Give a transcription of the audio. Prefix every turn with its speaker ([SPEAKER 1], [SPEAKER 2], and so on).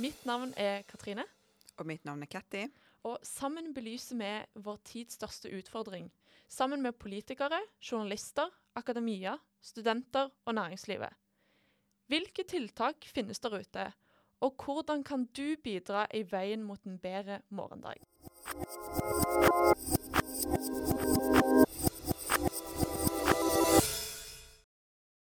[SPEAKER 1] Mitt navn er Katrine.
[SPEAKER 2] Og mitt navn er Katti,
[SPEAKER 1] Og sammen belyser vi vår tids største utfordring. Sammen med politikere, journalister, akademia, studenter og næringslivet. Hvilke tiltak finnes der ute, og hvordan kan du bidra i veien mot en bedre morgendag?